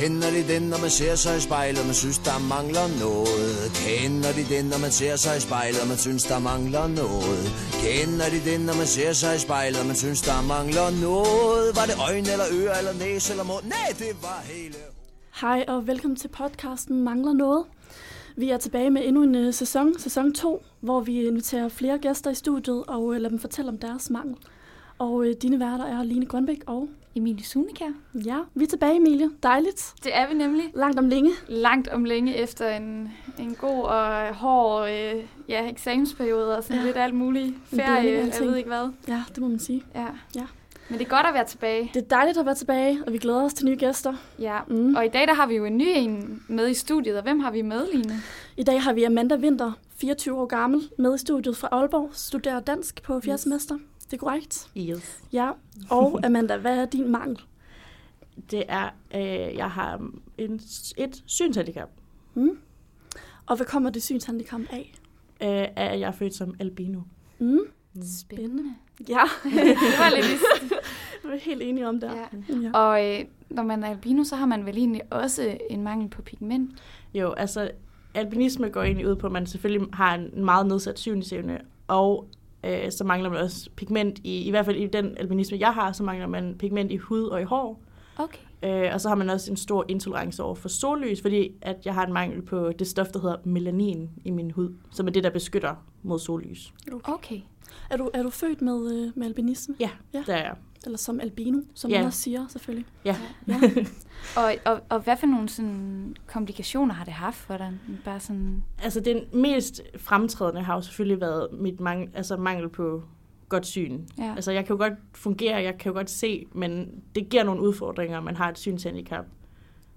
Kender de den, når man ser sig i spejlet, man synes, der mangler noget? Kender de den, når man ser sig i spejlet, man synes, der mangler noget? Kender de den, når man ser sig i spejlet, man synes, der mangler noget? Var det øjne eller ører eller næse eller mund? Nej, det var hele... Hej og velkommen til podcasten Mangler Noget. Vi er tilbage med endnu en uh, sæson, sæson 2, hvor vi inviterer flere gæster i studiet og uh, lader dem fortælle om deres mangel. Og uh, dine værter er Line Grønbæk og... Emilie Sunikær. Ja, vi er tilbage, Emilie. Dejligt. Det er vi nemlig. Langt om længe. Langt om længe efter en, en god og hård øh, ja, eksamensperiode og sådan Ja. lidt alt muligt. Ferie, jeg ved ikke hvad. Ja, det må man sige. Ja. Ja. Men det er godt at være tilbage. Det er dejligt at være tilbage, og vi glæder os til nye gæster. Ja. Mm. Og i dag der har vi jo en ny en med i studiet, og hvem har vi med, Line? I dag har vi Amanda Winter, 24 år gammel, med i studiet fra Aalborg, studerer dansk på fjerde Yes. semester. Det er korrekt. Yes. Ja, og Amanda, hvad er din mangel? Det er, øh, jeg har en, et synshandicap, Mm? Og hvad kommer det synshandicap af? øh, at jeg er født som albino. Mm? Spændende. Ja, det var lidt ligesom. vi er helt enige om det. Ja. Ja. Og øh, når man er albino, så har man vel egentlig også en mangel på pigment. Jo, altså albinisme går egentlig ud på, at man selvfølgelig har en meget nedsat synsevne, og øh, så mangler man også pigment i, i hvert fald i den albinisme, jeg har, så mangler man pigment i hud og i hår. Okay. Øh, og så har man også en stor intolerance over for sollys, fordi at jeg har en mangel på det stof, der hedder melanin i min hud, som er det, der beskytter mod sollys. Okay. Er, du, er du født med, øh, med albinisme? Ja, Ja. der er jeg. Eller som albino, som Ja. man også siger, selvfølgelig. Ja. Ja. Og, og, og hvad for nogle sådan, komplikationer har det haft for dig? Bare sådan... Altså den mest fremtrædende har jo selvfølgelig været mit mangel, altså mangel på godt syn. Ja. Altså jeg kan jo godt fungere, jeg kan jo godt se, men det giver nogle udfordringer, at man har et synshandicap.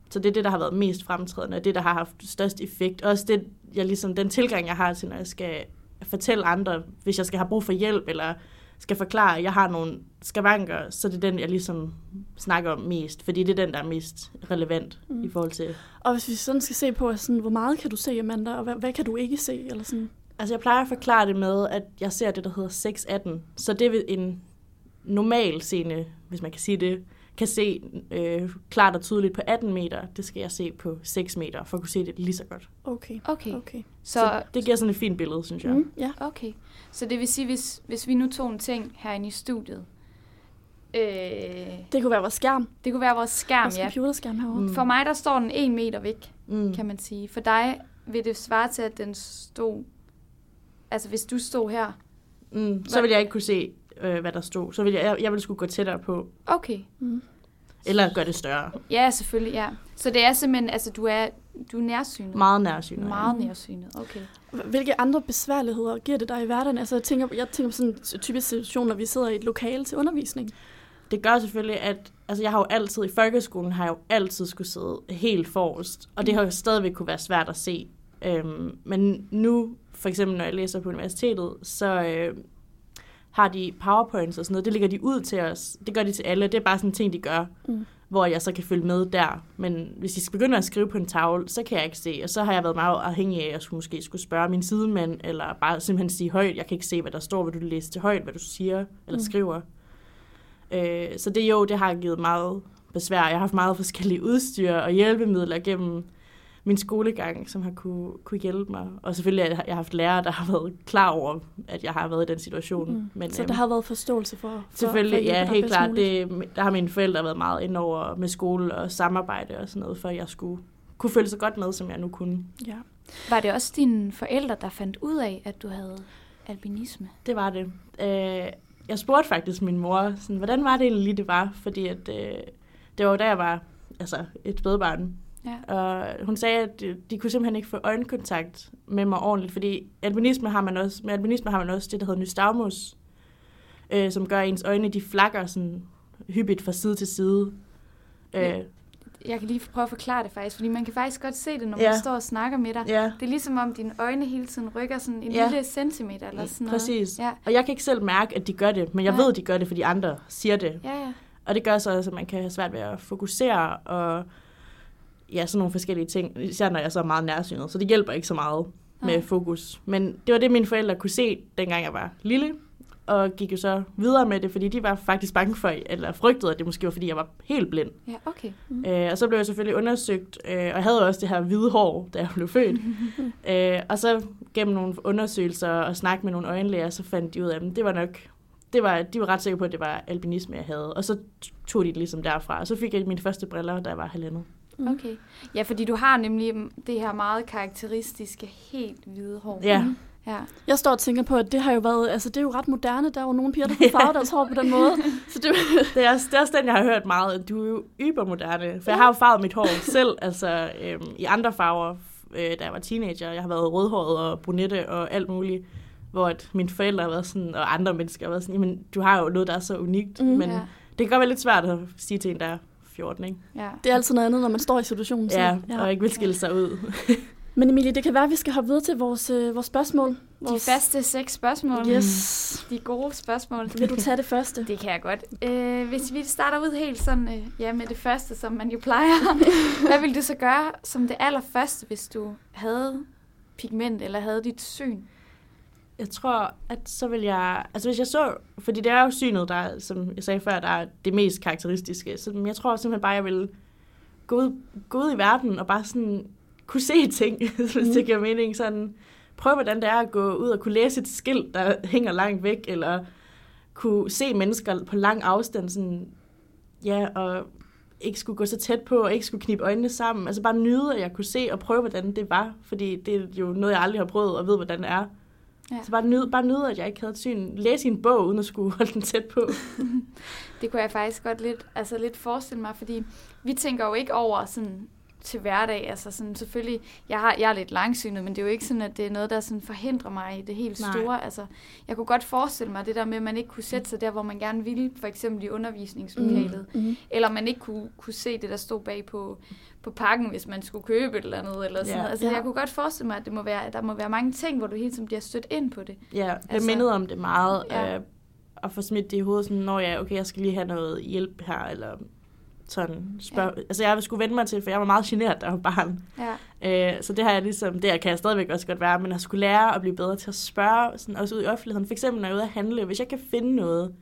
Så det er det, der har været mest fremtrædende, og det, der har haft størst effekt. Også det, jeg ligesom, den tilgang, jeg har til, når jeg skal fortælle andre, hvis jeg skal have brug for hjælp, eller skal forklare, at jeg har nogle skavanker, så det er den, jeg ligesom snakker om mest, fordi det er den, der er mest relevant Mm. i forhold til Og hvis vi sådan skal se på, sådan, hvor meget kan du se, Amanda, og hvad, hvad kan du ikke se? Eller sådan? Altså, jeg plejer at forklare det med, at jeg ser det, der hedder 618. Så det vil en normal scene, hvis man kan sige det, kan se øh, klart og tydeligt på 18 meter. Det skal jeg se på 6 meter, for at kunne se det lige så godt. Okay. Okay. okay. Så, Så det giver sådan et fint billede, synes jeg. Mm, ja. okay. Så det vil sige, hvis, hvis vi nu tog en ting herinde i studiet. Øh, Det kunne være vores skærm. det kunne være vores skærm, Vores ja. computerskærm herovre. Mm. For mig, der står den en meter væk, Mm. kan man sige. For dig vil det svare til, at den stod... Altså, hvis du stod her. Mm. Så vil jeg ikke kunne se, øh, hvad der stod. Så vil jeg, jeg, jeg vil skulle gå tættere på, Okay. Mm. eller gøre det større. Ja, selvfølgelig, ja. Så det er simpelthen, altså, du er, du er nærsynet. Meget nærsynet. Meget nærsynet, okay. Hvilke andre besværligheder giver det dig i hverdagen? Altså, jeg tænker, jeg tænker på sådan en typisk situation, når vi sidder i et lokale til undervisning. det gør selvfølgelig, at altså jeg har jo altid, i folkeskolen har jeg jo altid skulle sidde helt forrest, og det har jo stadigvæk kunne være svært at se. Øhm, men nu, for eksempel når jeg læser på universitetet, så øh, har de powerpoints og sådan noget, det lægger de ud til os. Det gør de til alle, det er bare sådan en ting, de gør, Mm. hvor jeg så kan følge med der. Men hvis de skal begynde at skrive på en tavle, så kan jeg ikke se, og så har jeg været meget afhængig af, at jeg skulle, måske skulle spørge min sidemand, eller bare simpelthen sige højt, jeg kan ikke se, hvad der står, vil du læse til højt, hvad du siger eller Mm. skriver. Øh, så det jo, det har givet meget besvær. Jeg har haft meget forskellige udstyr og hjælpemidler gennem min skolegang, som har kunne, kunne hjælpe mig. Og selvfølgelig har jeg haft lærere, der har været klar over, at jeg har været i den situation. Mm. Men, så øhm, der har været forståelse for, for Selvfølgelig, for ja, helt klart. Det, der har mine forældre været meget ind over med skole og samarbejde og sådan noget, for at jeg skulle kunne føle så godt med, som jeg nu kunne. Ja. Var det også dine forældre, der fandt ud af, at du havde albinisme? Det var det. Øh, jeg spurgte faktisk min mor, sådan, hvordan var det egentlig lige, det var? Fordi at, øh, det var jo da jeg var altså, et spædbarn. Ja. Og hun sagde, at de, de kunne simpelthen ikke få øjenkontakt med mig ordentligt, fordi albinisme har man også, med albinisme har man også det, der hedder nystagmus, øh, som gør, at ens øjne de flakker sådan hyppigt fra side til side. Ja. Øh, Jeg kan lige prøve at forklare det faktisk, fordi man kan faktisk godt se det, når Ja. man står og snakker med dig. ja, Det er ligesom om dine øjne hele tiden rykker sådan en Ja. lille centimeter eller sådan noget. præcis. Ja, Og jeg kan ikke selv mærke, at de gør det, men jeg Nej. ved, at de gør det, fordi andre siger det. ja, ja. Og det gør så også, at man kan have svært ved at fokusere og ja, sådan nogle forskellige ting, især når jeg så er meget nærsynet. Så det hjælper ikke så meget med Nej. fokus. Men det var det, mine forældre kunne se, dengang jeg var lille. og gik jo så videre med det, fordi de var faktisk bange for, eller frygtede, at det måske var, fordi jeg var helt blind. Ja, okay. Mm. Øh, og så blev jeg selvfølgelig undersøgt, øh, og jeg havde også det her hvide hår, da jeg blev født. øh, og så gennem nogle undersøgelser og snak med nogle øjenlæger, så fandt de ud af, at det var nok, det var, de var ret sikre på, at det var albinisme, jeg havde. Og så tog de det ligesom derfra, og så fik jeg mine første briller, da jeg var halvandet. Mm. Okay. Ja, fordi du har nemlig det her meget karakteristiske, helt hvide hår. Ja. Ja. Jeg står og tænker på, at det har jo været, altså det er jo ret moderne. Der er jo nogle piger, der får farvet deres hår på den måde. Så det, Det er, også, det er også den, jeg har hørt meget. Du er jo ybermoderne. For jeg har jo farvet mit hår selv, altså øhm, i andre farver, øh, da jeg var teenager. Jeg har været rødhåret og brunette og alt muligt. Hvor at mine forældre har været sådan, og andre mennesker har været sådan, jamen, du har jo noget, der er så unikt. Mm. Mm, men Ja. det kan godt være lidt svært at sige til en, der er 14, ikke? ja. det er altid noget andet, når man står i situationen. Så, Ja, og ikke vil skille sig ud. Men Emilie, det kan være, at vi skal hoppe videre til vores, øh, vores spørgsmål. De Vores... faste seks spørgsmål. Yes. De gode spørgsmål. Vil du tage det første? Det kan jeg godt. Øh, hvis vi starter ud helt sådan, øh, ja, med det første, som man jo plejer. Hvad ville du så gøre som det allerførste, hvis du havde pigment eller havde dit syn? Jeg tror, at så vil jeg... Altså hvis jeg så... Fordi det er jo synet, der, er, som jeg sagde før, der er det mest karakteristiske. Så jeg tror simpelthen bare, jeg vil gå ud, gå ud i verden og bare sådan kunne se ting, hvis Mm. det giver mening. Sådan, prøve, hvordan det er at gå ud og kunne læse et skilt, der hænger langt væk, eller kunne se mennesker på lang afstand. Sådan, ja, og ikke skulle gå så tæt på, og ikke skulle knibe øjnene sammen. Altså bare nyde, at jeg kunne se og prøve, hvordan det var. Fordi det er jo noget, jeg aldrig har prøvet, og ved, hvordan det er. Ja. Så bare nyde, bare nyde, at jeg ikke havde et syn. Læse en bog, uden at skulle holde den tæt på. Det kunne jeg faktisk godt lidt, altså lidt forestille mig, fordi vi tænker jo ikke over sådan til hverdag. Altså sådan, selvfølgelig, jeg, har, jeg er lidt langsynet, men det er jo ikke sådan, at det er noget, der sådan forhindrer mig i det helt Nej. store. Altså, jeg kunne godt forestille mig det der med, at man ikke kunne sætte sig der, hvor man gerne ville, for eksempel i undervisningslokalet. Mm. Eller man ikke kunne, kunne se det, der stod bag på, på pakken, hvis man skulle købe et eller andet. Eller sådan Ja. Altså, Ja. jeg kunne godt forestille mig, at det må være, at der må være mange ting, hvor du hele tiden bliver stødt ind på det. Ja, jeg Altså- mindede om det meget. Ja. Øh, at få smidt det i hovedet, sådan, når jeg, okay, jeg skal lige have noget hjælp her, eller sådan spørg. Ja. Altså, jeg skulle vende mig til, for jeg var meget generet, da jeg var barn. Ja. Øh, så det har jeg ligesom, det kan jeg stadigvæk også godt være, men jeg skulle lære at blive bedre til at spørge, sådan, også ud i offentligheden. For eksempel, når jeg er ude at handle, hvis jeg kan finde noget,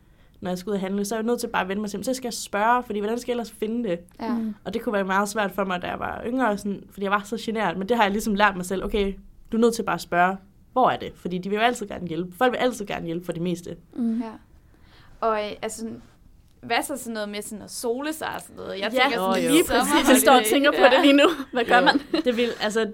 når jeg skal ud at handle, så er jeg nødt til bare at vende mig til, så skal jeg spørge, fordi hvordan skal jeg ellers finde det? Ja. Mm. Og det kunne være meget svært for mig, da jeg var yngre, sådan, fordi jeg var så generet. Men det har jeg ligesom lært mig selv. Okay, du er nødt til bare at spørge, hvor er det? Fordi de vil jo altid gerne hjælpe. Folk vil altid gerne hjælpe for det meste. Mm. Ja. Og øh, altså, hvad så sådan noget med sådan at sole sig og sådan noget? Jeg Ja, tænker sådan, jo, jo. lige præcis. Jeg står og tænker på det lige nu. Hvad gør Jo, man? Det vil, altså,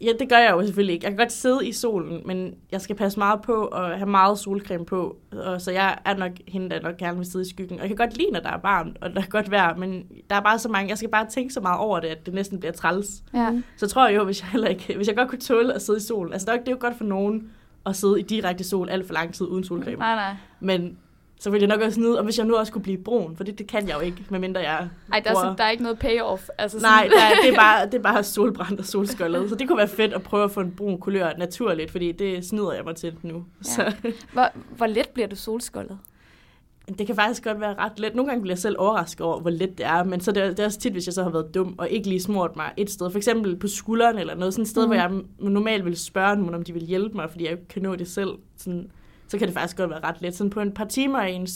ja, det gør jeg jo selvfølgelig ikke. Jeg kan godt sidde i solen, men jeg skal passe meget på og have meget solcreme på. Og så jeg er nok hende, der nok gerne vil sidde i skyggen. Og jeg kan godt lide, når der er varmt, og der er godt vejr, men der er bare så mange, jeg skal bare tænke så meget over det, at det næsten bliver træls. Ja. Så tror jeg jo, hvis jeg, heller ikke, hvis jeg godt kunne tåle at sidde i solen. Altså, det er jo- det er jo godt for nogen at sidde i direkte sol alt for lang tid uden solcreme. Nej, nej. Men så ville jeg nok også nyde, og hvis jeg nu også kunne blive brun, for det, det kan jeg jo ikke, medmindre jeg Ej, der er, sådan, der er ikke noget payoff. Altså Nej, sådan, der, er- det, er bare, det er bare solbrændt og solskoldet. Så det kunne være fedt at prøve at få en brun kulør naturligt, fordi det snyder jeg mig til nu. Ja. Så hvor, hvor let bliver du solskoldet? det kan faktisk godt være ret let. Nogle gange bliver jeg selv overrasket over, hvor let det er, men så er det, det er også tit, hvis jeg så har været dum og ikke lige smurt mig et sted. For eksempel på skulderen eller noget, sådan et sted, Mhm. mm. hvor jeg normalt ville spørge nogen, om de vil hjælpe mig, fordi jeg ikke kan nå det selv. Sådan, så kan det faktisk godt være ret let. Sådan på et par timer i en,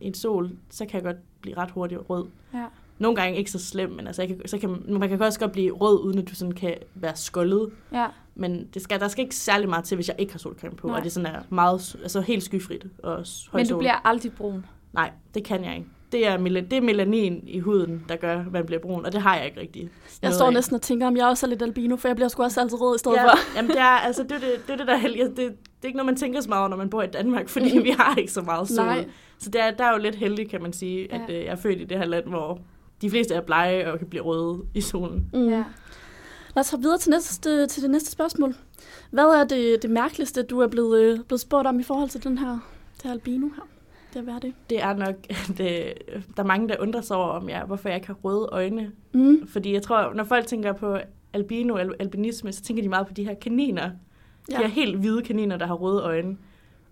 i en sol, så kan jeg godt blive ret hurtigt rød. Ja. Nogle gange ikke så slem, men altså, jeg kan, så kan, man kan også godt blive rød, uden at du sådan kan være skoldet. Ja. Men det skal, der skal ikke særlig meget til, hvis jeg ikke har solcreme på, Nej. og det sådan er meget, altså helt skyfrit og høj Men du sol. bliver aldrig brun. Nej, det kan jeg ikke. Det er, mel- det er melanin i huden, der gør, at man bliver brun, og det har jeg ikke rigtig. Jeg står af. næsten og tænker, om jeg også er lidt albino, for jeg bliver sgu også altid rød i stedet Ja, for. jamen det er, altså, det, er det, det er det der heldige. Det, det er ikke noget, man tænker så meget over, når man bor i Danmark, fordi vi har ikke så meget sol. Nej. Så det er, der er jo lidt heldig, kan man sige, at Ja. øh, jeg er født i det her land, hvor de fleste er blege og kan blive røde i solen. Mm. Ja. Lad os hoppe videre til, næste, til det næste spørgsmål. Hvad er det, det mærkeligste, du er blevet, øh, blevet spurgt om i forhold til den her, det her albino her? Det er hvad er det? Det er nok, at øh, der er mange, der undrer sig over, om jeg, hvorfor jeg ikke har røde øjne. Mm. Fordi jeg tror, når folk tænker på albino, al- albinisme, så tænker de meget på de her kaniner. De her helt hvide kaniner, der har røde øjne.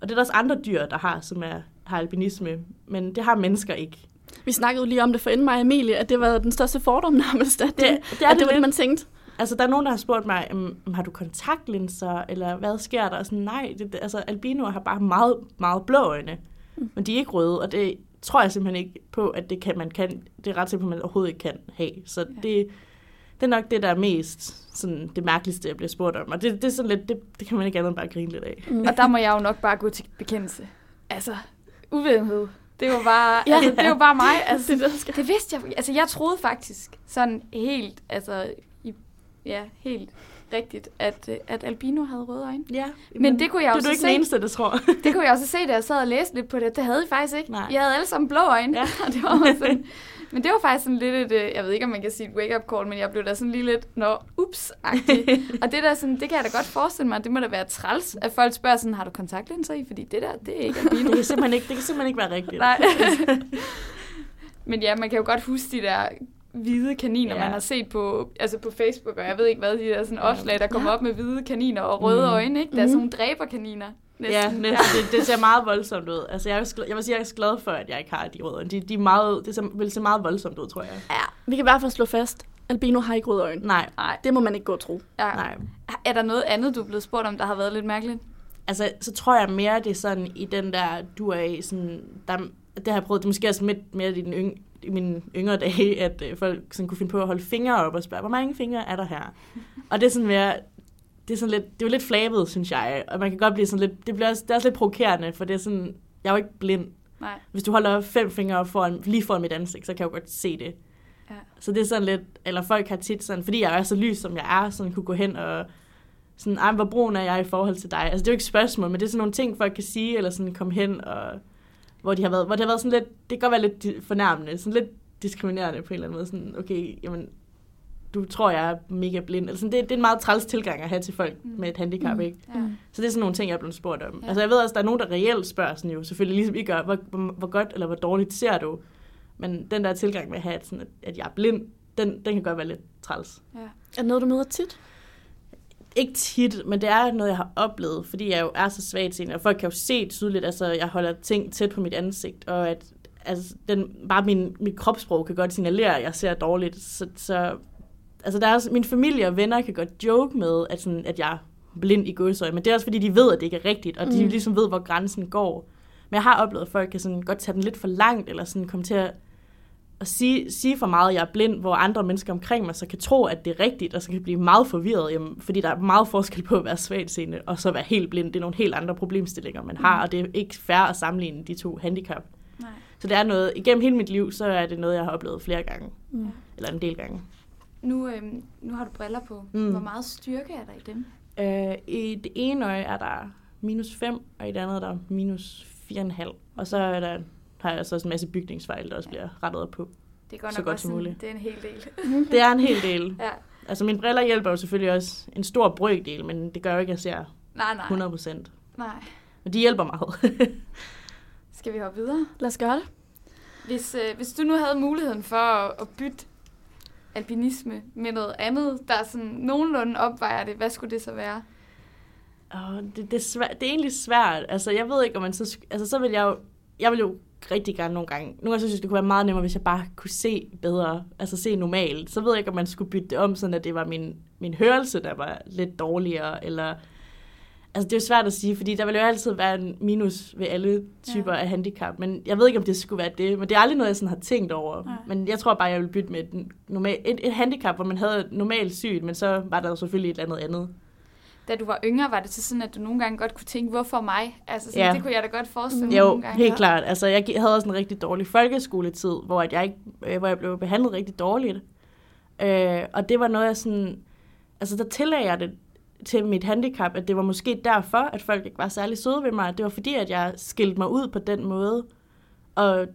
Og det er der også andre dyr, der har, som er, har albinisme. Men det har mennesker ikke. Vi snakkede lige om det for inden mig og Emilie, at det var den største fordom nærmest, at det, Det, det er at det, det var det, man tænkte. altså der er nogen, der har spurgt mig, "Jamen, har du kontaktlinser, eller hvad sker der? Og sådan, nej, det, det- altså albinoer har bare meget, meget blå øjne, men de er ikke røde, og det tror jeg simpelthen ikke på, at det kan man kan, det er ret at man overhovedet ikke kan have. Så Ja. det, det er nok det, der er mest sådan, det mærkeligste, jeg bliver spurgt om. Og det, det er sådan lidt, det, det kan man ikke andet end bare grine lidt af. Mm. Og der må jeg jo nok bare gå til bekendelse. Altså, uvidenhed. Det var bare, Ja. altså, det var bare mig. Altså, det det, det vidste jeg. Altså, jeg troede faktisk sådan helt, altså, i, ja, helt rigtigt, at, øh, at albino havde røde øjne. Ja, Men det kunne jeg det jo er du ikke se. den eneste, der tror. Det kunne jeg også se, da jeg sad og læste lidt på det. Det havde I faktisk ikke. Nej. I havde alle sammen blå øjne. Ja. Det var sådan, men det var faktisk sådan lidt et, øh, jeg ved ikke, om man kan sige et wake-up call, men jeg blev da sådan lige lidt, nå, ups -agtig. Og det der sådan, det kan jeg da godt forestille mig, det må da være træls, at folk spørger sådan, har du kontaktlinser i? Fordi det der, det er ikke albino. det, kan simpelthen ikke, det kan simpelthen ikke være rigtigt. Nej. men ja, man kan jo godt huske de der hvide kaniner, Ja. man har set på, altså på Facebook, og jeg ved ikke hvad, de der sådan opslag, der kommer Ja. op med hvide kaniner og røde Mm. øjne, ikke? Der er Mhm. sådan nogle dræberkaniner. Ja, næsten. Det, det ser meget voldsomt ud. Altså, jeg, er også jeg vil sige, jeg er glad for, at jeg ikke har de røde øjne. De, de er meget, det ser, vil se meget voldsomt ud, tror jeg. Ja, Vi kan i hvert fald slå fast, albino har ikke røde øjne. Nej, nej. Det må man ikke gå og tro. Ja. nej. Er der noget andet, du er blevet spurgt om, der har været lidt mærkeligt? Altså, så tror jeg mere, det er sådan i den der, du er i sådan, der, det har jeg prøvet, det er måske også lidt mere i, den yng, i mine yngre dage, at øh, folk sådan kunne finde på at holde fingre op og spørge, hvor mange fingre er der her? Og det er sådan mere, det er sådan lidt, det er jo lidt flabet, synes jeg, og man kan godt blive sådan lidt, det, bliver også, det er også lidt provokerende, for det er sådan, jeg er jo ikke blind. Nej. Hvis du holder fem fingre op foran, lige foran mit ansigt, så kan jeg jo godt se det. Ja. Så det er sådan lidt, eller folk har tit sådan, fordi jeg er så lys, som jeg er, sådan kunne gå hen og sådan, ej, hvor brun er jeg i forhold til dig? Altså, det er jo ikke et spørgsmål, men det er sådan nogle ting, folk kan sige, eller sådan komme hen, og hvor, de har været, hvor det har været sådan lidt, det kan godt være lidt fornærmende, sådan lidt diskriminerende på en eller anden måde, sådan, okay, jamen, du tror, jeg er mega blind. Altså, det, det er en meget træls tilgang at have til folk Mm. med et handicap, Mm. ikke? Ja. Så det er sådan nogle ting, jeg er blevet spurgt om. Ja. Ja. Altså jeg ved også, der er nogen, der reelt spørger sådan jo, selvfølgelig ligesom I gør, hvor, hvor, hvor godt eller hvor dårligt ser du? Men den der tilgang med at have, at, sådan, at, at jeg er blind, den, den kan godt være lidt træls. Ja. Er det noget, du møder tit? Ikke tit, men det er noget, jeg har oplevet, fordi jeg jo er så svagt og folk kan jo se tydeligt, altså jeg holder ting tæt på mit ansigt, og at altså, den, bare min, mit kropssprog kan godt signalere, at jeg ser dårligt. Så, så altså der er også, min familie og venner kan godt joke med, at, sådan, at jeg er blind i gåsøj, men det er også fordi, de ved, at det ikke er rigtigt, og de Mm. ligesom ved, hvor grænsen går. Men jeg har oplevet, at folk kan sådan godt tage den lidt for langt, eller sådan komme til at, at sige, sige for meget, at jeg er blind, hvor andre mennesker omkring mig så kan tro, at det er rigtigt, og så kan blive meget forvirret, jamen, fordi der er meget forskel på at være svagtseende, og så være helt blind. Det er nogle helt andre problemstillinger, man har, og det er ikke fair at sammenligne de to handicap. Nej. Så det er noget, igennem hele mit liv, så er det noget, jeg har oplevet flere gange, Mm. eller en del gange. Nu, øhm, nu har du briller på. Mm. Hvor meget styrke er der i dem? Øh, I det ene øje er der minus 5, og i det andet er der minus 4,5. Og så er der, har jeg så også en masse bygningsfejl, der også bliver rettet op på. Det er godt Så nok godt også som en, muligt. det er en hel del. Det er en hel del. ja. Altså mine briller hjælper jo selvfølgelig også en stor brøkdel, men det gør jo ikke, at jeg ser Nej, nej. 100 procent. Nej. Men de hjælper meget. Skal vi hoppe videre? Lad os gøre det. Hvis, øh, hvis du nu havde muligheden for at, at bytte alpinisme med noget andet, der sådan nogenlunde opvejer det, hvad skulle det så være? Og det, det, er svært, det er egentlig svært. Altså, jeg ved ikke, om man så... Altså, så vil jeg jo... Jeg vil jo rigtig gerne nogle gange... Nogle gange synes jeg, det kunne være meget nemmere, hvis jeg bare kunne se bedre. Altså, se normalt. Så ved jeg ikke, om man skulle bytte det om, sådan at det var min, min hørelse, der var lidt dårligere, eller... Altså, det er jo svært at sige, fordi der vil jo altid være en minus ved alle typer Ja. ja. af handicap, men jeg ved ikke, om det skulle være det. Men det er aldrig noget, jeg sådan har tænkt over. Nej. Men jeg tror bare, jeg vil bytte med et, normal, et, et handicap, hvor man havde et normalt syn, men så var der jo selvfølgelig et eller andet andet. Da du var yngre, var det så sådan, at du nogle gange godt kunne tænke, hvorfor mig? Altså, sådan, Ja. det kunne jeg da godt forestille mig Jo, nogle gange. helt klart. Altså, jeg havde også en rigtig dårlig folkeskoletid, hvor, at jeg, ikke, øh, hvor jeg blev behandlet rigtig dårligt. Øh, og det var noget, jeg sådan... Altså, der tillagde jeg det til mit handicap, at det var måske derfor, at folk ikke var særlig søde ved mig. Det var fordi, at jeg skilte mig ud på den måde. Og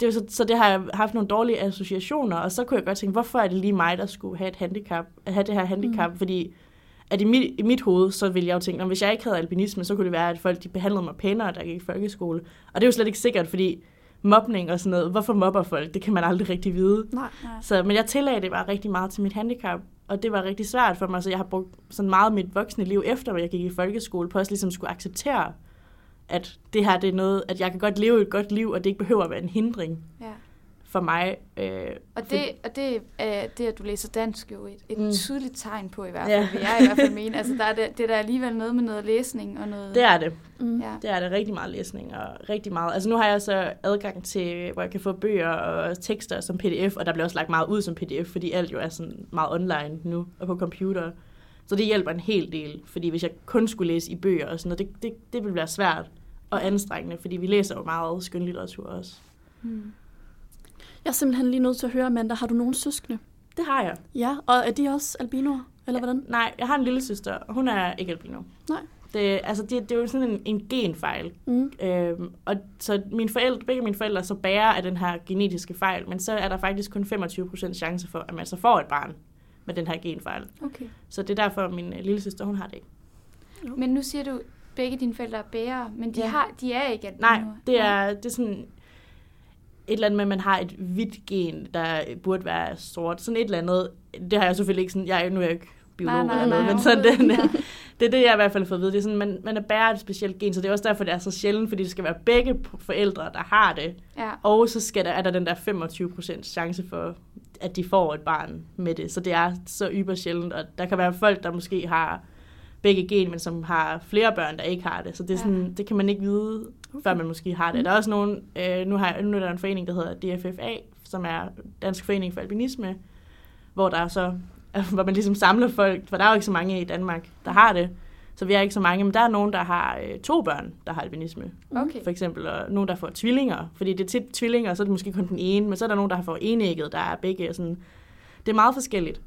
det var så, så det har jeg haft nogle dårlige associationer, og så kunne jeg godt tænke, hvorfor er det lige mig, der skulle have et handicap, have det her handicap, mm. fordi at i mit, i mit hoved, så ville jeg jo tænke, "Nå, hvis jeg ikke havde albinisme, så kunne det være, at folk de behandlede mig pænere, jeg gik i folkeskole. Og det er jo slet ikke sikkert, fordi mobning og sådan noget, hvorfor mobber folk, det kan man aldrig rigtig vide. Nej. Nej. Så, men jeg tillagde det bare rigtig meget til mit handicap, og det var rigtig svært for mig, så jeg har brugt sådan meget af mit voksne liv efter, at jeg gik i folkeskole, på også ligesom skulle acceptere, at det her det er noget, at jeg kan godt leve et godt liv, og det ikke behøver at være en hindring Ja. For mig. Øh, Og det, og det er det, at du læser dansk jo et, et Mm. tydeligt tegn på i hvert fald, ja. vil jeg i hvert fald mene. Altså, der er det, det er der alligevel noget med noget læsning og noget... det er det. Mm. Ja. Det er det rigtig meget læsning og rigtig meget. Altså nu har jeg så adgang til, hvor jeg kan få bøger og tekster som pdf, og der bliver også lagt meget ud som pdf, fordi alt jo er sådan meget online nu og på computer. Så det hjælper en hel del, fordi hvis jeg kun skulle læse i bøger og sådan noget, det, det, det ville være svært og anstrengende, fordi vi læser jo meget skønlitteratur også. Mm. Jeg er simpelthen lige nødt til at høre, Amanda, har du nogen søskende? Det har jeg. Ja, og er de også albinoer, eller hvordan? Nej, jeg har en lille søster, og hun er ikke albino. Nej. Det, altså det, det er jo sådan en, en genfejl. Mm. Øhm, og så mine forældre, begge mine forældre så bærer af den her genetiske fejl, men så er der faktisk kun 25% chance for, at man så får et barn med den her genfejl. Okay. Så det er derfor, at min øh, lille søster, hun har det ikke. Men nu siger du, begge dine forældre er bærere, men de, Ja. ja. har, de er ikke albinoer. Nej, det er, det er sådan et eller andet med, at man har et hvidt gen, der burde være sort. Sådan et eller andet. Det har jeg selvfølgelig ikke sådan, jeg er jo nu er jeg ikke biolog Nej, nej, eller noget, nej, men sådan den, det er det, jeg i hvert fald har fået at vide. Det er sådan, man, man er bærer af et specielt gen, så det er også derfor, det er så sjældent, fordi det skal være begge forældre, der har det. Ja. Og så skal der, er der den der 25% chance for, at de får et barn med det. Så det er så yber sjældent, og der kan være folk, der måske har begge gen, men som har flere børn, der ikke har det. Så det, er sådan, Ja. det kan man ikke vide, okay. før man måske har det. Mm. Der er også nogen, øh, nu, har, nu er der en forening, der hedder DFFA, som er Dansk Forening for Albinisme, hvor der er så, hvor man ligesom samler folk, for der er jo ikke så mange i Danmark, der har det. Så vi er ikke så mange, men der er nogen, der har øh, to børn, der har albinisme Okay. for eksempel, og nogen, der får tvillinger. Fordi det er tit tvillinger, og så er det måske kun den ene, men så er der nogen, der har fået enægget, der er begge. Sådan. Det er meget forskelligt.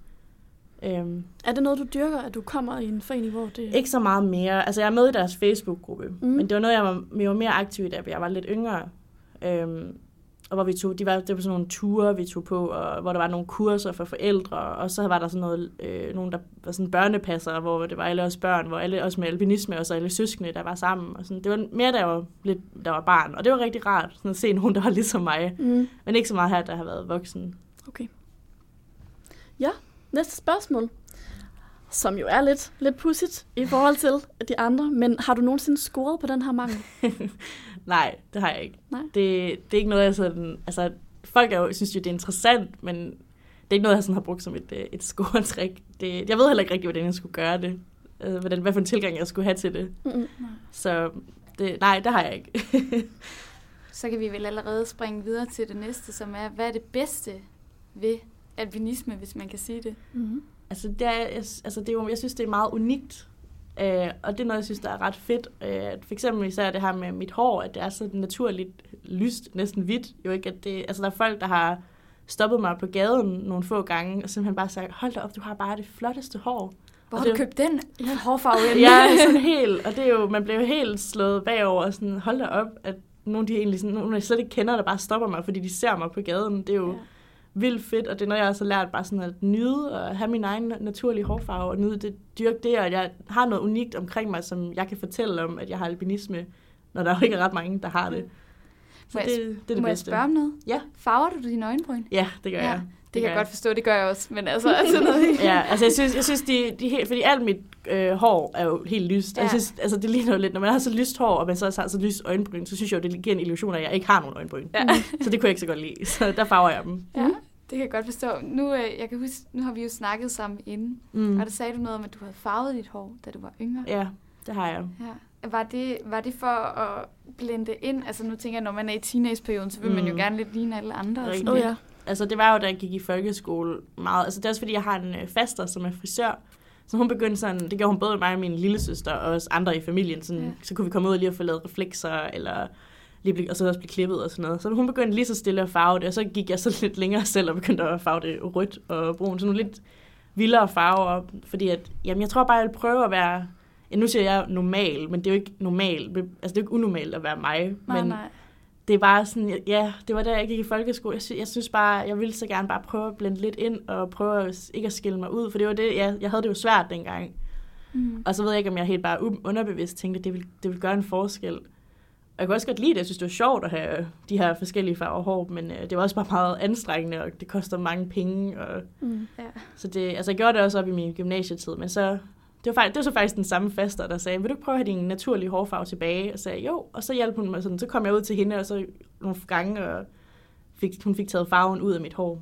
Øhm, Er det noget, du dyrker, at du kommer i en forening, hvor det... ikke så meget mere. Altså, jeg er med i deres Facebook-gruppe, Mm. men det var noget, jeg var, jeg var mere aktiv i, da jeg var lidt yngre. Øhm, og hvor vi tog, de var, det var sådan nogle ture, vi tog på, og hvor der var nogle kurser for forældre, og så var der sådan noget, øh, nogen, der var sådan børnepasser, hvor det var alle os børn, hvor alle også med albinisme, og så alle søskende, der var sammen. Og sådan. Det var mere, jeg var, lidt, der var barn, og det var rigtig rart sådan at se nogen, der var ligesom mig. Mm. Men ikke så meget her, der har været voksen. Okay. Ja, næste spørgsmål. Som jo er lidt, lidt pudsigt i forhold til de andre. Men har du nogensinde scoret på den her mangel? Nej, det har jeg ikke. Nej. Det, det er ikke noget, jeg sådan... Altså, folk er jo, synes jo, det er interessant, men det er ikke noget, jeg sådan har brugt som et, øh, et scoretrik. Det, jeg ved heller ikke rigtig, hvordan jeg skulle gøre det. Altså, hvordan, hvad for en tilgang, jeg skulle have til det. Mm-mm. Så det, nej, det har jeg ikke. Så kan vi vel allerede springe videre til det næste, som er, hvad er det bedste ved albinisme, hvis man kan sige det? Mm-hmm. altså, det er, jeg, altså, det er jo, jeg synes, det er meget unikt. Øh, og det er noget, jeg synes, der er ret fedt. Øh, for eksempel især det her med mit hår, at det er så naturligt lyst, næsten hvidt. Jo ikke, at det, altså, der er folk, der har stoppet mig på gaden nogle få gange, og simpelthen bare sagt, hold da op, du har bare det flotteste hår. Hvor har du købt den ja. hårfarve? hen? Ja, sådan helt, og det er jo, man bliver jo helt slået bagover, og sådan, hold da op, at nogle, de egentlig sådan, nogle, jeg slet ikke kender, der bare stopper mig, fordi de ser mig på gaden. Det er jo Ja. Vildt fedt, og det er noget, jeg også har lært bare sådan at nyde og have min egen naturlige hårfarve, og nyde det, dyrke det, og jeg har noget unikt omkring mig, som jeg kan fortælle om, at jeg har albinisme, når der jo ikke er ret mange, der har det. Så Må det, jeg- det er det Må jeg bedste. spørge om noget? Ja. Farver du dine øjenbryn? Ja, det gør Ja, jeg. Det, gør kan jeg godt forstå, det gør jeg også. Men altså, altså noget ja, altså jeg synes, jeg synes de, de helt, fordi alt mit øh, hår er jo helt lyst. Ja. Ja. Jeg synes, altså det ligner jo lidt, når man har så lyst hår, og man så også har så lyst øjenbryn, så synes jeg jo, det giver en illusion af, at jeg ikke har nogen øjenbryn. Ja. Så det kunne jeg ikke så godt lide. Så der farver jeg dem. ja, det kan jeg godt forstå. Nu, øh, jeg kan huske, nu har vi jo snakket sammen inden, Mm. og der sagde du noget om, at du havde farvet dit hår, da du var yngre. Ja, det har jeg. Ja. Var det, var det for at blende ind? Altså nu tænker jeg, når man er i teenageperioden, så vil mm. man jo Mm. gerne lidt ligne alle andre. og Rigtigt. sådan Oh, ja. Altså det var jo, da jeg gik i folkeskole meget. Altså det er også fordi, jeg har en øh, faster, som er frisør. Så hun begyndte sådan, det gjorde hun både mig og min lille søster og os andre i familien. Sådan, ja. Så kunne vi komme ud og lige og få lavet reflekser, eller lige blive, og så også blive klippet og sådan noget. Så hun begyndte lige så stille at farve det, og så gik jeg så lidt længere selv og begyndte at farve det rødt og brun. Så nogle lidt vildere farver, fordi at, jamen, jeg tror bare, jeg vil prøve at være, ja, nu siger jeg normal, men det er jo ikke normalt, altså det er jo ikke unormalt at være mig, Nej, men nej. det er bare sådan, ja, det var da jeg gik i folkeskole. Jeg synes, jeg synes bare, jeg ville så gerne bare prøve at blende lidt ind, og prøve at, ikke at skille mig ud, for det var det, jeg, jeg havde det jo svært dengang. Mm. Og så ved jeg ikke, om jeg helt bare underbevidst tænkte, at det ville, det ville gøre en forskel. Og jeg kunne også godt lide det. Jeg synes, det var sjovt at have de her forskellige farver hår, men øh, det var også bare meget anstrengende, og det koster mange penge. Og, Mm. Ja. så det, altså, jeg gjorde det også op i min gymnasietid, men så, det var, faktisk, det var så faktisk den samme faster, der sagde, vil du ikke prøve at have din naturlige hårfarve tilbage? Og sagde jeg, jo, og så hjalp hun mig sådan, så kom jeg ud til hende, og så nogle gange, og fik, hun fik taget farven ud af mit hår.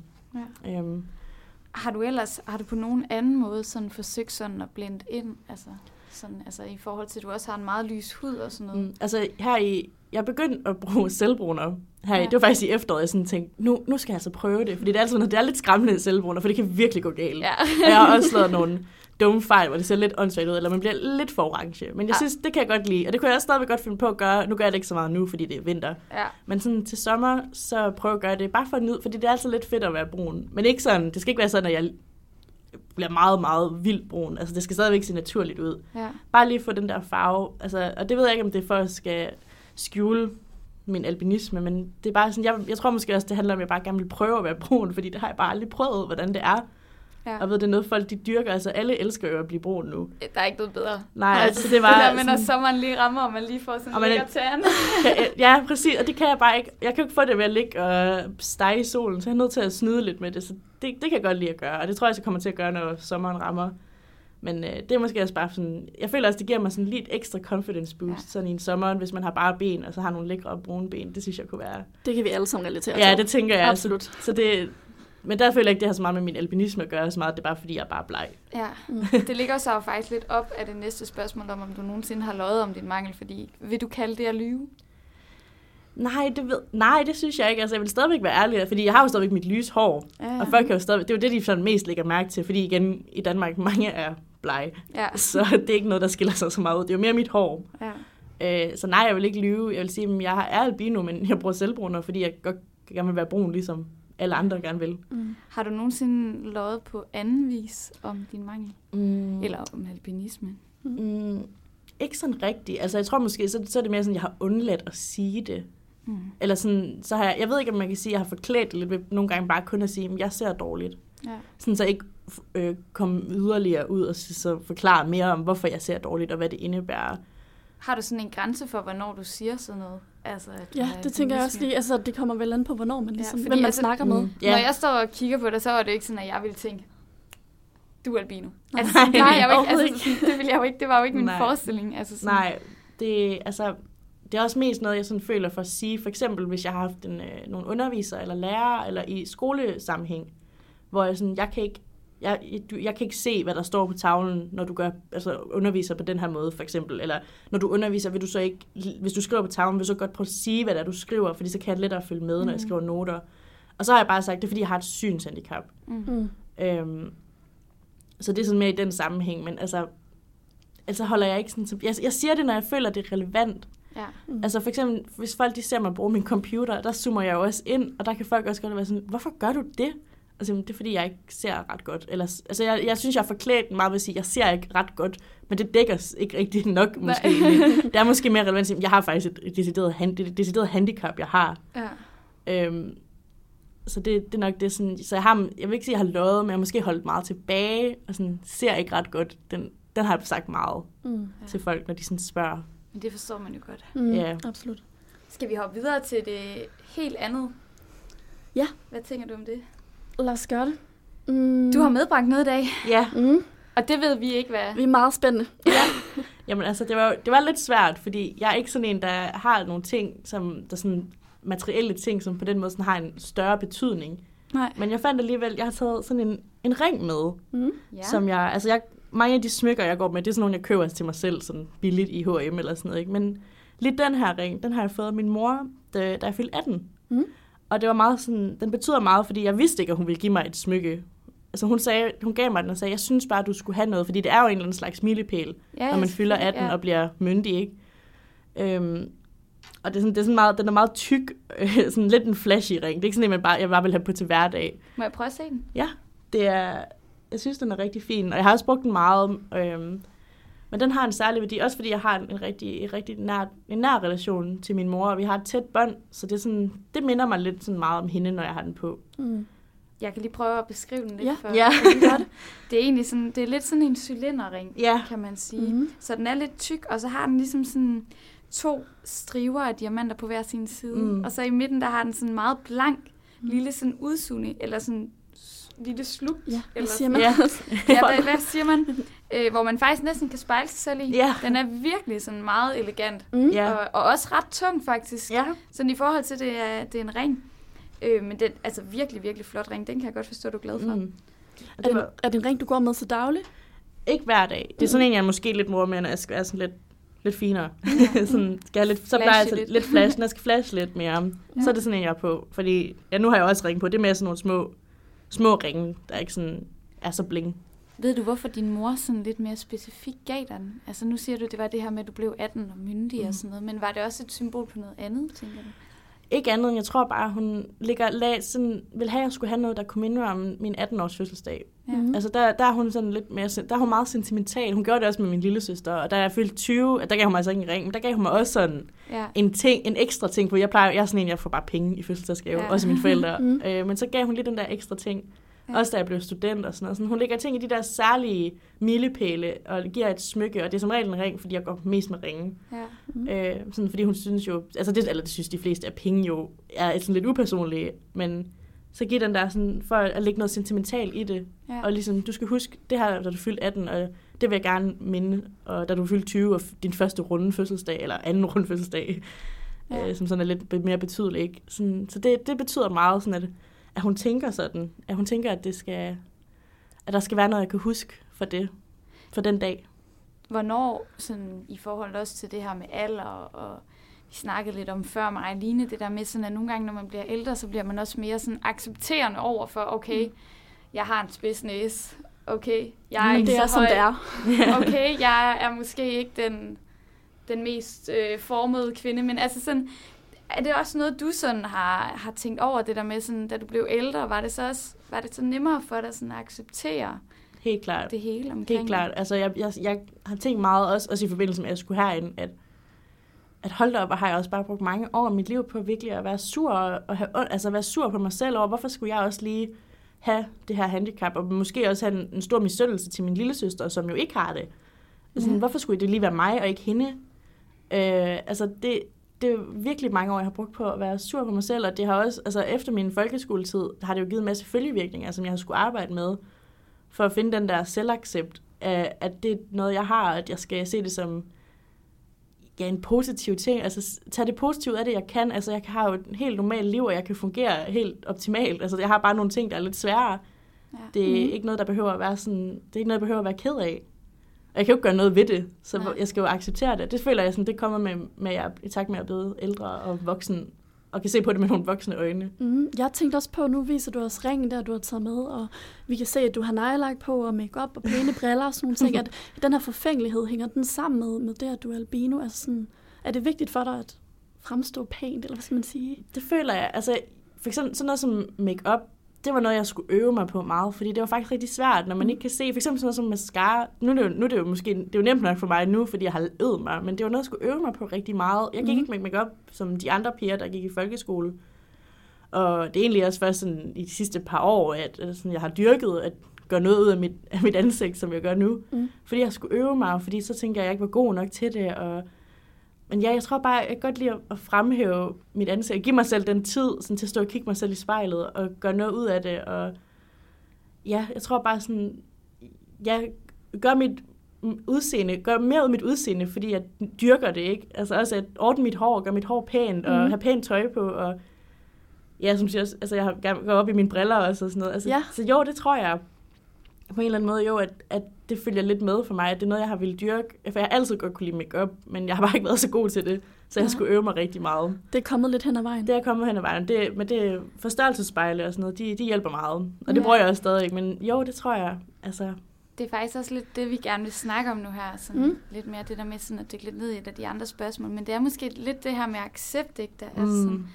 Ja. Øhm, Har du ellers, har du på nogen anden måde sådan forsøgt sådan at blende ind, altså, sådan, altså i forhold til, at du også har en meget lys hud og sådan noget? Mm, altså her i, jeg begyndte at bruge selvbruner her i, Ja. det var faktisk i efteråret, jeg sådan tænkte, nu, nu skal jeg altså prøve det, fordi det er, altid, noget- det er lidt skræmmende selvbruner, for det kan virkelig gå galt. Ja. Og jeg har også lavet nogle dumme fejl, hvor det ser lidt åndssvagt ud, eller man bliver lidt for orange. Men jeg Ja. synes, det kan jeg godt lide, og det kunne jeg også stadigvæk godt finde på at gøre. Nu gør jeg det ikke så meget nu, fordi det er vinter. ja. Men sådan til sommer, så prøv at gøre det bare for at nyde, fordi det er altid lidt fedt at være brun. Men ikke sådan, det skal ikke være sådan, at jeg bliver meget, meget vildt brun. Altså, det skal stadigvæk se naturligt ud. ja. Bare lige få den der farve. Altså, og det ved jeg ikke, om det er for at skal skjule min albinisme, men det er bare sådan, jeg, jeg tror måske også, det handler om, at jeg bare gerne vil prøve at være brun, fordi det har jeg bare aldrig prøvet, hvordan det er. Ja. Og jeg ved, det er noget, folk de dyrker. Altså, alle elsker jo at blive brun nu. Der er ikke noget bedre. Nej, altså, det var det der med, når sommeren lige rammer, og man lige får sådan en er- lækker tan. Ja, præcis, og det kan jeg bare ikke. Jeg kan jo ikke få det ved at ligge og stege i solen, så jeg er nødt til at snyde lidt med det. Så det, det kan jeg godt lide at gøre, og det tror jeg, jeg kommer til at gøre, når sommeren rammer. Men øh, det er måske også bare sådan, jeg føler også, det giver mig sådan lidt ekstra confidence boost, Ja. ja. sådan i en sommer, hvis man har bare ben, og så har nogle lækre brune ben. Det synes jeg kunne være. Det kan vi alle sammen relatere Ja, til. det tænker jeg. Absolut. Så det, men der føler jeg ikke, det har så meget med min albinisme at gøre, så meget det er bare, fordi jeg er bare bleg. Ja, Mm. det ligger så jo faktisk lidt op af det næste spørgsmål om, om du nogensinde har løjet om din mangel, fordi vil du kalde det at lyve? Nej, det ved, nej, det synes jeg ikke. Altså, jeg vil stadigvæk være ærlig, fordi jeg har jo stadigvæk mit lyse hår. Ja, Og folk kan jo stadig, det er jo det, de sådan mest lægger mærke til, fordi igen, i Danmark, mange er blege. Ja, Så det er ikke noget, der skiller sig så meget ud. Det er jo mere mit hår. ja. Øh, så nej, jeg vil ikke lyve. Jeg vil sige, at jeg er albino, men jeg bruger selvbruner, fordi jeg godt gerne vil være brun, ligesom alle andre gerne vil. Mm. Har du nogensinde løjet på anden vis om din mangel? Mm. Eller om albinisme? Mm, ikke sådan rigtigt. Altså, jeg tror måske, så, så er det mere sådan, at jeg har undladt at sige det. Mm. Eller sådan, så har jeg, jeg ved ikke, om man kan sige, at jeg har forklædt det lidt ved nogle gange bare kun at sige, at jeg ser dårligt. Ja. Sådan så jeg ikke øh, komme yderligere ud og så, så forklare mere om, hvorfor jeg ser dårligt og hvad det indebærer. Har du sådan en grænse for, hvornår du siger sådan noget? Altså, at Ja, det tænker jeg også lige. Altså, det kommer vel an på, hvornår man ligesom, fordi ja, hvem man altså- snakker med. Mm. Ja. Når jeg står og kigger på dig, så er det ikke sådan, at jeg ville tænke, du er albino. Nej. Altså, det, har jeg jo ikke, altså, sådan, det, ville jeg jo ikke, det var jo ikke min Nej. forestilling. Altså, sådan, Nej, det, altså, det er også mest noget, jeg sådan føler for at sige. For eksempel, hvis jeg har haft en, øh, nogle undervisere eller lærere, eller i skolesammenhæng, hvor jeg sådan, jeg kan ikke, jeg, du, jeg kan ikke se, hvad der står på tavlen, når du gør, altså underviser på den her måde, for eksempel. Eller når du underviser, vil du så ikke, hvis du skriver på tavlen, vil du så godt prøve at sige, hvad det er, du skriver, fordi så kan jeg lettere følge med, når jeg Mhm. skriver noter. Og så har jeg bare sagt, det er, fordi jeg har et synshandicap. Mm. Mm. Øhm, så det er sådan mere i den sammenhæng, men altså, altså holder jeg ikke sådan, jeg, jeg siger det, når jeg føler, det er relevant. Ja. Mm. Altså for eksempel, hvis folk de ser mig bruge min computer, der zoomer jeg jo også ind, og der kan folk også godt være sådan, hvorfor gør du det? Altså, det er fordi, jeg ikke ser ret godt. Eller, altså, jeg, jeg synes, jeg har forklædt meget ved at sige, jeg ser ikke ret godt, men det dækker ikke rigtig nok, måske. det er måske mere relevant at sige, jeg har faktisk et decideret, hand, et decideret handicap, jeg har. ja. Øhm, så det, det er nok det sådan, så jeg har, jeg vil ikke sige, at jeg har løjet, men jeg har måske holdt meget tilbage, og sådan, ser ikke ret godt. Den, den har jeg sagt meget Mm. Ja. til folk, når de sådan spørger. Men det forstår man jo godt. Mm. Ja. Absolut. Skal vi hoppe videre til det helt andet? Ja. Hvad tænker du om det? Lad os gøre det. Mm. Du har medbragt noget i dag, Ja, Mm. og det ved vi ikke, hvad... Vi er meget spændende. jamen altså, det var, det var lidt svært, fordi jeg er ikke sådan en, der har nogle ting, som, der sådan materielle ting, som på den måde sådan har en større betydning. Nej. Men jeg fandt alligevel, jeg har taget sådan en, en ring med, Mm. Ja. som jeg, altså jeg, mange af de smykker, jeg går med, det er sådan nogle, jeg køber til mig selv, sådan billigt i H&M eller sådan noget, ikke? Men lige den her ring, den har jeg fået af min mor, da, da jeg fyldte 18. Mm. Og det var meget sådan, den betyder meget, fordi jeg vidste ikke, at hun ville give mig et smykke. Altså hun, sagde, hun gav mig den og sagde, jeg synes bare, du skulle have noget, fordi det er jo en eller anden slags milepæl, ja, når man fylder 18 ja. og bliver myndig, ikke? Øhm, og det er sådan, det er sådan meget, den er meget tyk, øh, sådan lidt en flashy ring. Det er ikke sådan, at man bare, jeg bare vil have på til hverdag. Må jeg prøve at se den? Det er, jeg synes, den er rigtig fin, og jeg har også brugt den meget. Øhm, men den har en særlig værdi, også fordi jeg har en, en rigtig, en rigtig nær, en nær relation til min mor, og vi har et tæt bånd, så det, er sådan, det minder mig lidt sådan meget om hende, når jeg har den på. Mm. Jeg kan lige prøve at beskrive den lidt Ja. for Ja. det. Det er egentlig sådan, det er lidt sådan en cylinderring, Ja, kan man sige. Mm. Så den er lidt tyk, og så har den ligesom sådan to striver af diamanter på hver sin side. Mm. Og så i midten, der har den sådan meget blank, Mm. lille sådan udsugning, eller sådan lille slug. Ja, hvad Eller siger man? ja. Ja, hvad, hvad siger man? Øh, hvor man faktisk næsten kan spejle sig selv i. Ja. Den er virkelig sådan meget elegant. Mm. Ja. Og, og også ret tung faktisk. ja. Sådan i forhold til, det er, det er en ring. Øh, men den, altså virkelig, virkelig flot ring. Den kan jeg godt forstå, du er glad for. Mm. Er det, er det en ring, du går med så dagligt? Ikke hver dag. Det er sådan en, jeg er måske lidt mor med, når jeg skal være sådan lidt, lidt finere. Ja. sådan, skal jeg lidt, så plejer jeg lidt. lidt flash, når jeg skal flash lidt mere. Ja. Så er det sådan en, jeg er på. Fordi, ja, nu har jeg også ring på. Det er mere sådan nogle små, små ringe, der ikke sådan er så bling. Ved du, hvorfor din mor sådan lidt mere specifikt gav dig den? Altså nu siger du, det var det her med, at du blev 18 og myndig mm. og sådan noget, men var det også et symbol på noget andet, tænker du? Ikke andet, end jeg tror bare, hun ligger, lag, sådan, vil have, at jeg skulle have noget, der kunne minde om min 18-års fødselsdag. Ja. Mm. Altså der, der er hun sådan lidt mere, der er hun meget sentimental. Hun gjorde det også med min lille søster, og da jeg fyldte 20, der gav hun mig altså ikke en ring, men der gav hun mig også sådan ja. en, ting, en ekstra ting, for jeg plejer, jeg er sådan en, jeg får bare penge i fødselsdagsgave, ja. også mine forældre. mm. øh, men så gav hun lige den der ekstra ting. Ja. Også da jeg blev student og sådan noget. Sådan, hun lægger ting i de der særlige milepæle og giver et smykke, og det er som regel en ring, fordi jeg går mest med ringe. Ja. Mm. Øh, sådan, fordi hun synes jo, altså det, eller det synes de fleste, at penge jo er sådan lidt upersonlige, men så giver den der sådan, for at lægge noget sentimentalt i det. Ja. Og ligesom, du skal huske, det her, da du fyldte 18, og det vil jeg gerne minde, og da du fyldte 20, og din første runde fødselsdag, eller anden runde fødselsdag, ja. øh, som sådan er lidt mere betydelig, ikke? Sådan, så det, det betyder meget, sådan at at hun tænker sådan, at hun tænker, at det skal, at der skal være noget, jeg kan huske for det, for den dag. Hvornår, sådan, i forhold også til det her med alder, og snakkede lidt om før mig og Line, det der med sådan, at nogle gange, når man bliver ældre, så bliver man også mere sådan accepterende over for, okay, mm. jeg har en spids næse, okay, jeg er mm, ikke det er, så som høj. det er. okay, jeg er måske ikke den, den mest øh, formede kvinde, men altså sådan, er det også noget, du sådan har, har tænkt over, det der med, sådan, da du blev ældre, var det så også var det så nemmere for dig sådan, at acceptere Helt klart. det hele omkring? Helt klart. Altså, jeg, jeg, jeg har tænkt meget, også, også i forbindelse med, at jeg skulle herind, at, at holde op, og har jeg også bare brugt mange år af mit liv på virkelig at være sur, og have, altså være sur på mig selv over, hvorfor skulle jeg også lige have det her handicap, og måske også have en, en stor misundelse til min lille søster, som jo ikke har det. Altså, ja. Hvorfor skulle det lige være mig, og ikke hende? Øh, altså, det, det er virkelig mange år, jeg har brugt på at være sur på mig selv, og det har også, altså efter min folkeskoletid, har det jo givet en masse følgevirkninger, som jeg har skulle arbejde med, for at finde den der selvaccept, af, at det er noget, jeg har, at jeg skal se det som ja, en positiv ting. Altså, tage det positivt af det, jeg kan. Altså, jeg har jo et helt normalt liv, og jeg kan fungere helt optimalt. Altså, jeg har bare nogle ting, der er lidt sværere. Ja. Det er mm. ikke noget, der behøver at være sådan, det er ikke noget, jeg behøver at være ked af. Og jeg kan jo ikke gøre noget ved det, så Nej. jeg skal jo acceptere det. Det føler jeg sådan, det kommer med, med at, i takt med at blive ældre og voksen, og kan se på det med nogle voksne øjne. Mm, jeg tænkte også på, nu viser du os ringen der, du har taget med, og vi kan se, at du har neglelagt på, og makeup og pæne briller og sådan nogle ting. At den her forfængelighed, hænger den sammen med, med det, at du er albino? Altså sådan, er det vigtigt for dig at fremstå pænt, eller hvad skal man sige? Det føler jeg. Altså, for eksempel sådan noget som makeup det var noget, jeg skulle øve mig på meget, fordi det var faktisk rigtig svært, når man mm. ikke kan se, for eksempel sådan noget som mascara, nu er det jo, nu er det jo måske, det er jo nemt nok for mig nu, fordi jeg har øvet mig, men det var noget, jeg skulle øve mig på rigtig meget. Jeg gik mm. ikke med makeup som de andre piger, der gik i folkeskole, og det er egentlig også først sådan i de sidste par år, at, at sådan, jeg har dyrket at gøre noget ud af mit, af mit ansigt, som jeg gør nu. Mm. Fordi jeg skulle øve mig, fordi så tænker jeg, at jeg ikke var god nok til det, og men ja, jeg tror bare, jeg kan godt lide at fremhæve mit ansigt. Give mig selv den tid sådan, til at stå og kigge mig selv i spejlet og gøre noget ud af det. Og ja, jeg tror bare sådan, jeg gør mit udseende, gør mere ud af mit udseende, fordi jeg dyrker det, ikke? Altså også at ordne mit hår, gøre mit hår pænt, og mm. have pænt tøj på, og ja, som siger, altså jeg har gået op i mine briller og sådan noget. Altså, ja. Så jo, det tror jeg på en eller anden måde jo, at, at det følger lidt med for mig. Det er noget, jeg har ville dyrke. For jeg har altid godt kunne lide makeup, men jeg har bare ikke været så god til det. Så jeg ja. skulle øve mig rigtig meget. Det er kommet lidt hen ad vejen. Det er kommet hen ad vejen. Det, men det forstørrelsespejle og sådan noget, de, de hjælper meget. Og det bruger jeg også stadig. Men jo, det tror jeg. Altså, det er faktisk også lidt det, vi gerne vil snakke om nu her. Sådan mm. Lidt mere det der med sådan at dykke lidt ned i et af de andre spørgsmål. Men det er måske lidt det her med accept, ikke? Der, mm. altså, sådan,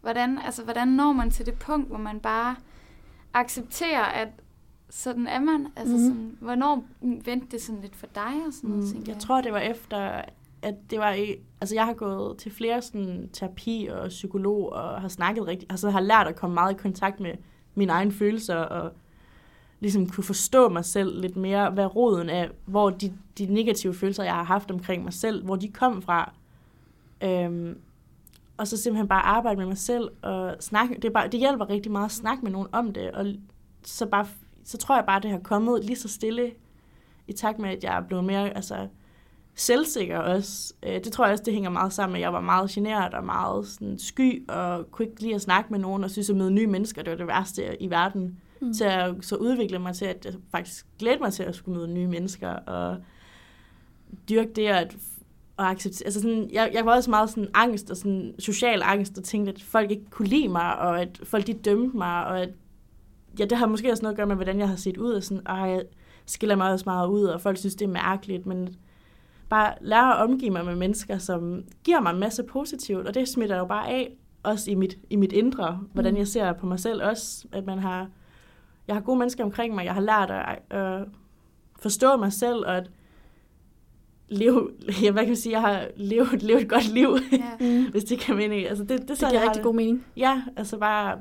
hvordan, altså, hvordan når man til det punkt, hvor man bare accepterer, at sådan er man. Altså mm. sådan, hvornår vendte det sådan lidt for dig og sådan noget, mm, jeg? Jeg tror, det var efter, at det var i, altså jeg har gået til flere sådan terapi og psykolog og har snakket rigtig, altså har lært at komme meget i kontakt med mine egne følelser og ligesom kunne forstå mig selv lidt mere, hvad roden er, hvor de, de negative følelser, jeg har haft omkring mig selv, hvor de kom fra. Øhm, og så simpelthen bare arbejde med mig selv og snakke. Det, er bare, det hjælper rigtig meget at snakke med nogen om det, og så bare så tror jeg bare, det har kommet lige så stille i takt med, at jeg er blevet mere altså, selvsikker også. Øh, det tror jeg også, det hænger meget sammen med. Jeg var meget generet og meget sådan, sky, og kunne ikke lide at snakke med nogen, og synes at møde nye mennesker, det var det værste i verden. Mm. Til at så udvikle mig til, at jeg faktisk glædte mig til at skulle møde nye mennesker, og dyrke det at og acceptere, altså sådan, jeg, jeg var også meget sådan angst og sådan social angst og tænkte, at folk ikke kunne lide mig, og at folk de dømte mig, og at, ja, det har måske også noget at gøre med, hvordan jeg har set ud, og sådan, og jeg skiller mig også meget ud, og folk synes, det er mærkeligt, men bare lære at omgive mig med mennesker, som giver mig en masse positivt, og det smitter jo bare af, også i mit, i mit indre, hvordan mm. jeg ser på mig selv også, at man har, jeg har gode mennesker omkring mig, jeg har lært at øh, forstå mig selv, og at leve, ja, hvad kan man sige, jeg har levet, levet et godt liv, ja. hvis det kan mening. Altså, det, det, det giver rigtig god mening. Ja, altså bare,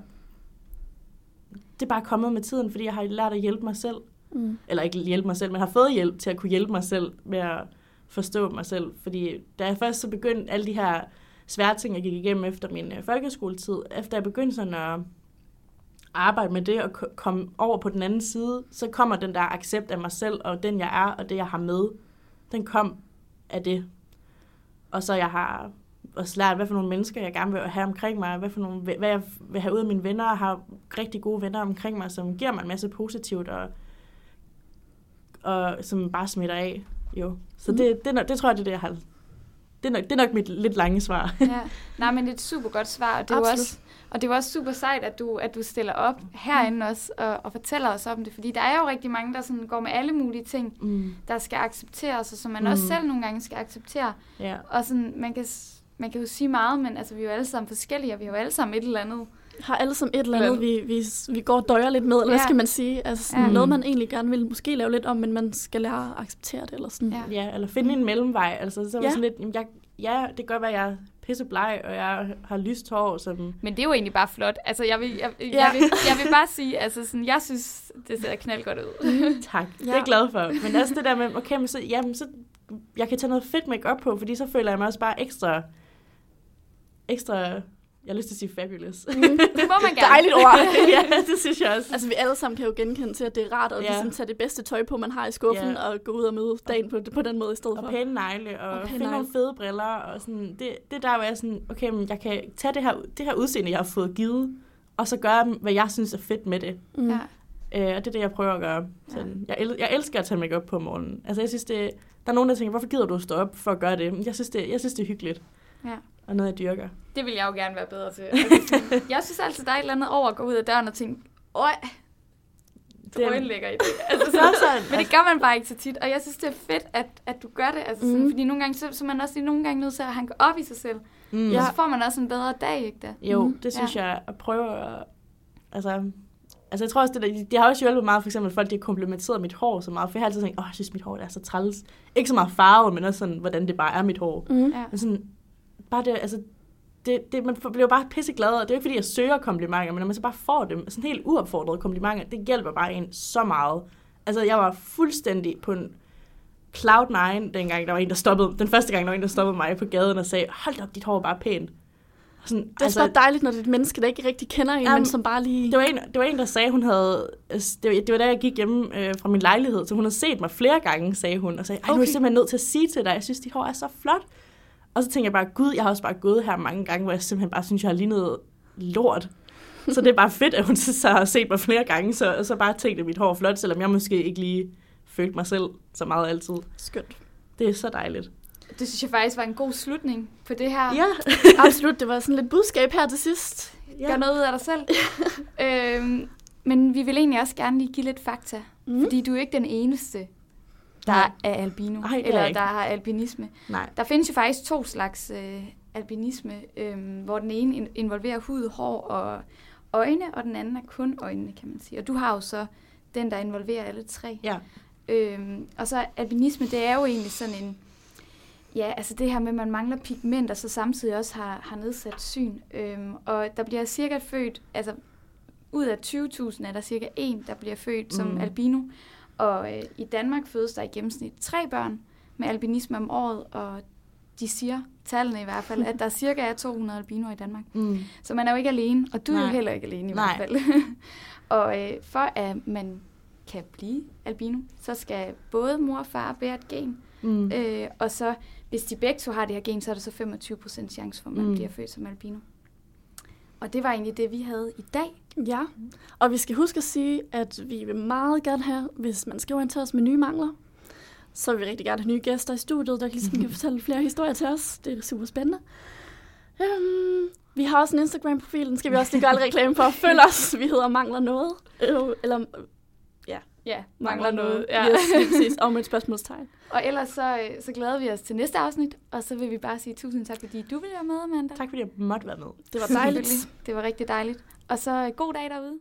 det er bare kommet med tiden, fordi jeg har lært at hjælpe mig selv. Mm. Eller ikke hjælpe mig selv, men har fået hjælp til at kunne hjælpe mig selv med at forstå mig selv. Fordi da jeg først så begyndte alle de her svære ting, jeg gik igennem efter min øh, folkeskoletid, efter jeg begyndte sådan at arbejde med det og komme over på den anden side, så kommer den der accept af mig selv og den jeg er og det jeg har med den kom af det. Og så jeg har også lært, hvad for nogle mennesker jeg gerne vil have omkring mig, hvad, for nogle, hvad jeg vil have ud af mine venner, og har rigtig gode venner omkring mig, som giver mig en masse positivt, og, og som bare smitter af. Jo. Så mm. det, det, det tror jeg, det er det, jeg har det er nok, det er nok mit lidt lange svar. ja. Nej, men det er et super godt svar, og det er også og det var også super sejt, at du, at du stiller op herinde også og, og fortæller os om det, fordi der er jo rigtig mange, der sådan går med alle mulige ting, mm. der skal accepteres, og som man mm. også selv nogle gange skal acceptere. Yeah. Og sådan, man kan, man kan jo sige meget, men altså, vi er jo alle sammen forskellige, og vi har jo alle sammen et eller andet. Har alle sammen et eller andet, vi, vi, vi går og døjer lidt med, eller ja. hvad skal man sige? Altså sådan ja. noget, man egentlig gerne vil måske lave lidt om, men man skal lære at acceptere det, eller sådan. Ja, ja eller finde en mellemvej. Altså, så var ja. sådan lidt, jeg, ja, det kan godt være, at jeg pisse bleg, og jeg har lyst hår. Som... Men det er jo egentlig bare flot. Altså, jeg vil, jeg, jeg, ja. jeg, vil, jeg vil bare sige, altså, sådan, jeg synes, det ser knald godt ud. tak, ja. det er jeg glad for. Men også det der med, okay, men så, jamen, så, jeg kan tage noget fedt make op på, fordi så føler jeg mig også bare ekstra, ekstra jeg har lyst til at sige fabulous. Mm. Det må man gerne. Dejligt ord. ja, det synes jeg også. Altså, vi alle sammen kan jo genkende til, at det er rart at ja. ligesom, tage det bedste tøj på, man har i skuffen, ja. og gå ud og møde dagen på, på den måde i stedet og for. Og pæne negle, og, og finde nogle fede briller, og sådan, det, det der, hvor jeg sådan, okay, men jeg kan tage det her, det her udseende, jeg har fået givet, og så gøre, hvad jeg synes er fedt med det. Mm. Ja. Øh, og det er det, jeg prøver at gøre. Sådan, ja. jeg, el- jeg elsker at tage make op på morgenen. Altså, jeg synes, det, der er nogen, der tænker, hvorfor gider du at stå op for at gøre det? Jeg synes, det, jeg synes, det er hyggeligt. Ja og noget, jeg dyrker. Det vil jeg jo gerne være bedre til. Altså, jeg synes altid, der er et eller andet over at gå ud af døren og tænke, øj, drøn ligger i det. Altså, så, sådan, men det gør man bare ikke så tit, og jeg synes, det er fedt, at, at du gør det. Altså, sådan, mm. Fordi nogle gange, så, så man også lige nogle gange nødt til at hanke op i sig selv. Mm. Og så får man også en bedre dag, ikke det? Jo, mm. det synes ja. jeg, at prøve at, altså, Altså jeg tror også, det, der, det har også hjulpet meget, for eksempel folk, de har komplimenteret mit hår så meget, for jeg har altid tænkt, åh, jeg synes, mit hår er så træls. Ikke så meget farve, men også sådan, hvordan det bare er mit hår. Mm. Ja. Men sådan, bare det, altså, det, det, man bliver bare pisseglad, og det er ikke, fordi jeg søger komplimenter, men når man så bare får dem, sådan helt uopfordrede komplimenter, det hjælper bare en så meget. Altså, jeg var fuldstændig på en cloud nine, dengang der var en, der stoppede, den første gang, der var en, der stoppede mig på gaden og sagde, hold op, dit hår er bare pænt. Sådan, det er altså, bare dejligt, når det er et menneske, der ikke rigtig kender en, jamen, men som bare lige... Det var, en, det var en, der sagde, hun havde... Det var, det var da jeg gik hjemme øh, fra min lejlighed, så hun havde set mig flere gange, sagde hun, og sagde, Ej, okay. nu er jeg simpelthen nødt til at sige til dig, jeg synes, dit hår er så flot. Og så tænker jeg bare, gud, jeg har også bare gået her mange gange, hvor jeg simpelthen bare synes, jeg har lignet lort. Så det er bare fedt, at hun så har set mig flere gange, så, så bare tænkte, at mit hår er flot, selvom jeg måske ikke lige følte mig selv så meget altid. Skønt. Det er så dejligt. Det synes jeg faktisk var en god slutning på det her. Ja, absolut. Det var sådan lidt budskab her til sidst. Ja. Gør noget ud af dig selv. øhm, men vi vil egentlig også gerne lige give lidt fakta. Mm. Fordi du er ikke den eneste, der Nej. er albino, Ej, eller der har albinisme. Nej. Der findes jo faktisk to slags øh, albinisme, øh, hvor den ene involverer hud, hår og øjne, og den anden er kun øjnene, kan man sige. Og du har jo så den, der involverer alle tre. Ja. Øhm, og så albinisme, det er jo egentlig sådan en, ja, altså det her med, at man mangler pigment, og så samtidig også har, har nedsat syn. Øhm, og der bliver cirka født, altså ud af 20.000 er der cirka en, der bliver født mm. som albino. Og øh, i Danmark fødes der i gennemsnit tre børn med albinisme om året, og de siger, tallene i hvert fald, at der cirka er 200 albinoer i Danmark. Mm. Så man er jo ikke alene, og du Nej. er jo heller ikke alene i Nej. hvert fald. og øh, for at man kan blive albino, så skal både mor og far bære et gen. Mm. Øh, og så, hvis de begge to har det her gen, så er der så 25% chance for, at man Mm. bliver født som albino. Og det var egentlig det, vi havde i dag. Ja, og vi skal huske at sige, at vi vil meget gerne have, hvis man skal orientere os med nye mangler, så vil vi rigtig gerne have nye gæster i studiet, der ligesom kan fortælle flere historier til os. Det er super spændende. Um, vi har også en Instagram-profil, den skal vi også lige gøre lidt reklame for. Følg os, vi hedder Mangler Noget. Øh, eller Ja, Ja. Yes, lige præcis. Og med et spørgsmålstegn. Og ellers så, øh, så glæder vi os til næste afsnit, og så vil vi bare sige tusind tak, fordi du vil være med, Amanda. Tak fordi jeg måtte være med. Det var dejligt. Det var rigtig dejligt. Og så god dag derude.